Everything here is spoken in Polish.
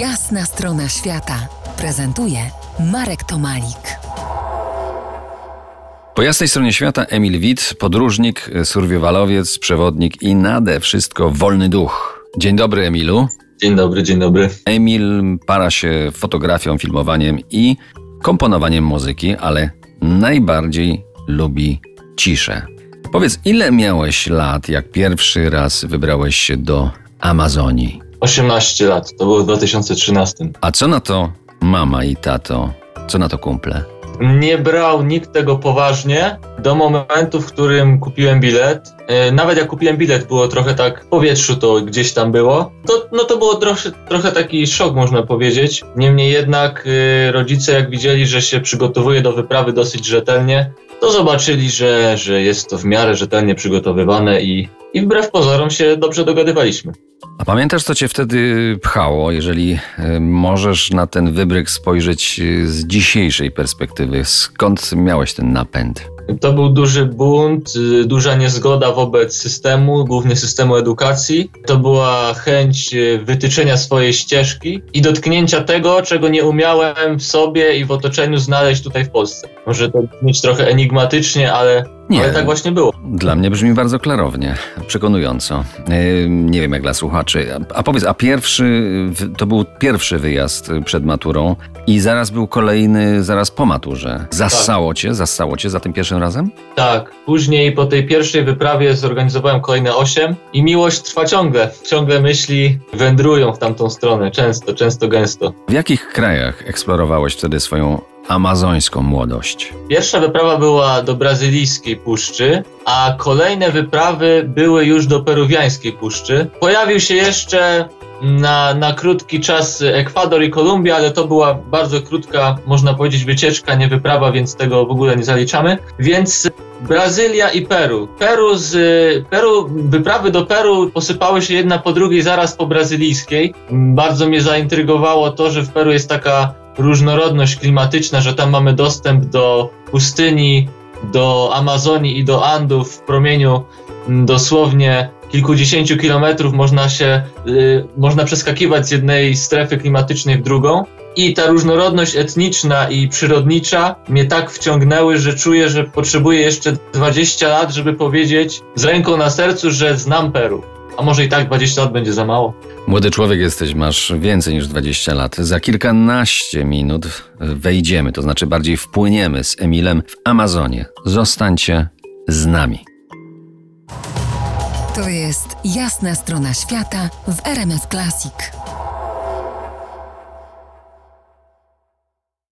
Jasna strona świata prezentuje Marek Tomalik. Po jasnej stronie świata Emil Wit, podróżnik, survivalowiec, przewodnik i nade wszystko wolny duch. Dzień dobry Emilu. Dzień dobry, dzień dobry. Emil para się fotografią, filmowaniem i komponowaniem muzyki, ale najbardziej lubi ciszę. Powiedz, ile miałeś lat, jak pierwszy raz wybrałeś się do Amazonii? 18 lat, to było w 2013. A co na to mama i tato? Co na to kumple? Nie brał nikt tego poważnie do momentu, w którym kupiłem bilet. E, Nawet jak kupiłem bilet, było trochę tak w powietrzu to gdzieś tam było. To, no to było trochę, trochę taki szok, można powiedzieć. Niemniej jednak e, rodzice, jak widzieli, że się przygotowuje do wyprawy dosyć rzetelnie, to zobaczyli, że, że jest to w miarę rzetelnie przygotowywane i, i wbrew pozorom się dobrze dogadywaliśmy. A pamiętasz, co cię wtedy pchało, jeżeli y, możesz na ten wybryk spojrzeć y, z dzisiejszej perspektywy? Skąd miałeś ten napęd? To był duży bunt, y, duża niezgoda wobec systemu, głównie systemu edukacji. To była chęć y, wytyczenia swojej ścieżki i dotknięcia tego, czego nie umiałem w sobie i w otoczeniu znaleźć tutaj w Polsce. Może to brzmieć trochę enigmatycznie, ale, Nie. ale tak właśnie było. Dla mnie brzmi bardzo klarownie, przekonująco. Y, Nie wiem jak dla słuchaczy. A- powiedz, a pierwszy, to był pierwszy wyjazd y, przed maturą i zaraz był kolejny, zaraz po maturze. Zassało cię, zassało cię za tym pierwszym razem? Tak, później po tej pierwszej wyprawie zorganizowałem kolejne osiem i miłość trwa ciągle. Ciągle myśli wędrują w tamtą stronę, często, często gęsto. W jakich krajach eksplorowałeś wtedy swoją amazońską młodość? Pierwsza wyprawa była do brazylijskiej puszczy, a kolejne wyprawy były już do peruwiańskiej puszczy. Pojawił się jeszcze na, na krótki czas Ekwador i Kolumbia, ale to była bardzo krótka, można powiedzieć, wycieczka, nie wyprawa, więc tego w ogóle nie zaliczamy. Więc Brazylia i Peru. Peru z Peru, wyprawy do Peru posypały się jedna po drugiej zaraz po brazylijskiej. Bardzo mnie zaintrygowało to, że w Peru jest taka różnorodność klimatyczna, że tam mamy dostęp do pustyni, do Amazonii i do Andów w promieniu mm, dosłownie kilkudziesięciu kilometrów można się, y, można przeskakiwać z jednej strefy klimatycznej w drugą. I ta różnorodność etniczna i przyrodnicza mnie tak wciągnęły, że czuję, że potrzebuję jeszcze 20 lat, żeby powiedzieć z ręką na sercu, że znam Peru. A może i tak 20 lat będzie za mało. Młody człowiek jesteś, masz więcej niż 20 lat. Za kilkanaście minut wejdziemy, to znaczy bardziej wpłyniemy z Emilem w Amazonię. Zostańcie z nami. To jest Jasna strona świata w RMS Classic.